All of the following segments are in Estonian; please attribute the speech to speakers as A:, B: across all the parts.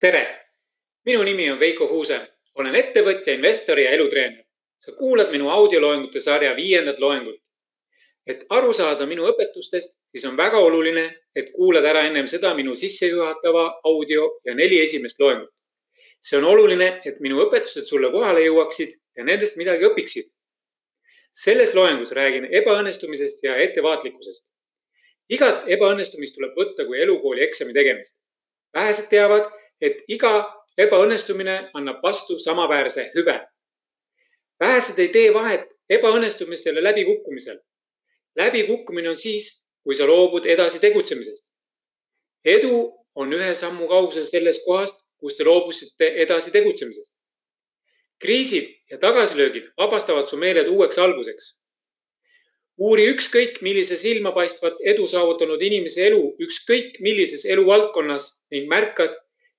A: tere, minu nimi on Veiko Huuse, olen ettevõtja, investor ja elutreener. sa kuulad minu audioloengute sarja viiendat loengut. et aru saada minu õpetustest, siis on väga oluline, et kuulad ära ennem seda minu sissejuhatava audio ja neli esimest loengut. see on oluline, et minu õpetused sulle kohale jõuaksid ja nendest midagi õpiksid. selles loengus räägin ebaõnnestumisest ja ettevaatlikkusest. igat ebaõnnestumist tuleb võtta kui elukooli eksami tegemist. vähesed teavad et iga ebaõnnestumine annab vastu samaväärse hüve. vähesed ei tee vahet ebaõnnestumisel ja läbikukkumisel. läbikukkumine on siis, kui sa loobud edasi tegutsemisest. edu on ühe sammu kaugusel sellest kohast, kus te loobusite edasi tegutsemisest. kriisid ja tagasilöögid vabastavad su meeled uueks alguseks. uuri ükskõik millise silmapaistvat edu saavutanud inimese elu ükskõik millises eluvaldkonnas ning märkad,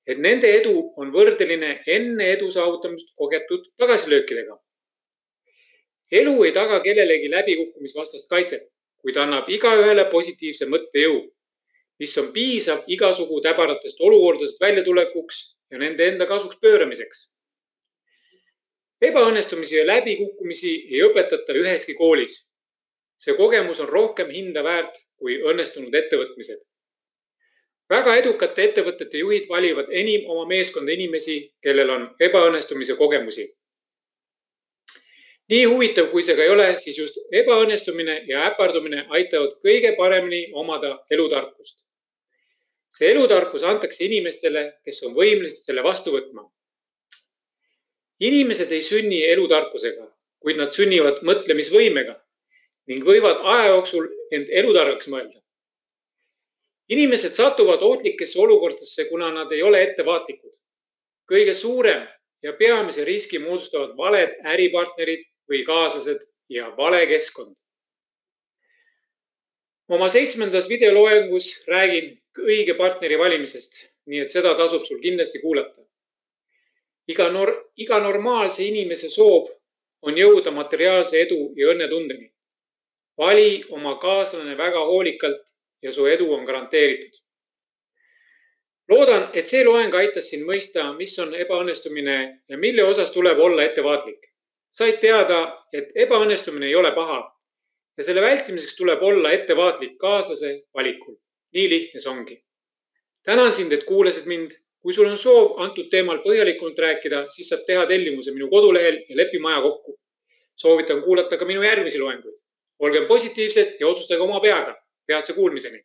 A: et nende edu on võrdeline enne edu saavutamist kogetud tagasilöökidega. elu ei taga kellelegi läbikukkumisvastast kaitset, kuid annab igaühele positiivse mõttejõu, mis on piisav igasugu täbaratest olukordadest väljatulekuks ja nende enda kasuks pööramiseks. ebaõnnestumisi ja läbikukkumisi ei õpetata üheski koolis. see kogemus on rohkem hinda väärt kui õnnestunud ettevõtmised väga edukate ettevõtete juhid valivad enim oma meeskonda inimesi, kellel on ebaõnnestumise kogemusi. nii huvitav, kui see ka ei ole, siis just ebaõnnestumine ja äpardumine aitavad kõige paremini omada elutarkust. see elutarkus antakse inimestele, kes on võimelised selle vastu võtma. inimesed ei sünni elutarkusega, kuid nad sünnivad mõtlemisvõimega ning võivad aja jooksul end elutargaks mõelda inimesed satuvad ohtlikesse olukordadesse, kuna nad ei ole ettevaatlikud. kõige suurem ja peamise riski moodustavad valed äripartnerid või kaaslased ja vale keskkond. oma seitsmendas videoloengus räägin õige partneri valimisest, nii et seda tasub sul kindlasti kuulata. iga nor-, iga normaalse inimese soov on jõuda materiaalse edu ja õnnetundeni. vali oma kaaslane väga hoolikalt ja su edu on garanteeritud. loodan, et see loeng aitas sind mõista, mis on ebaõnnestumine ja mille osas tuleb olla ettevaatlik. said teada, et ebaõnnestumine ei ole paha ja selle vältimiseks tuleb olla ettevaatlik kaaslase valikul. nii lihtne see ongi. tänan sind, et kuulasid mind. kui sul on soov antud teemal põhjalikumalt rääkida, siis saad teha tellimuse minu kodulehel ja lepime aja kokku. soovitan kuulata ka minu järgmisi loenguid. olgem positiivsed ja otsustage oma peaga peatse kuulmiseni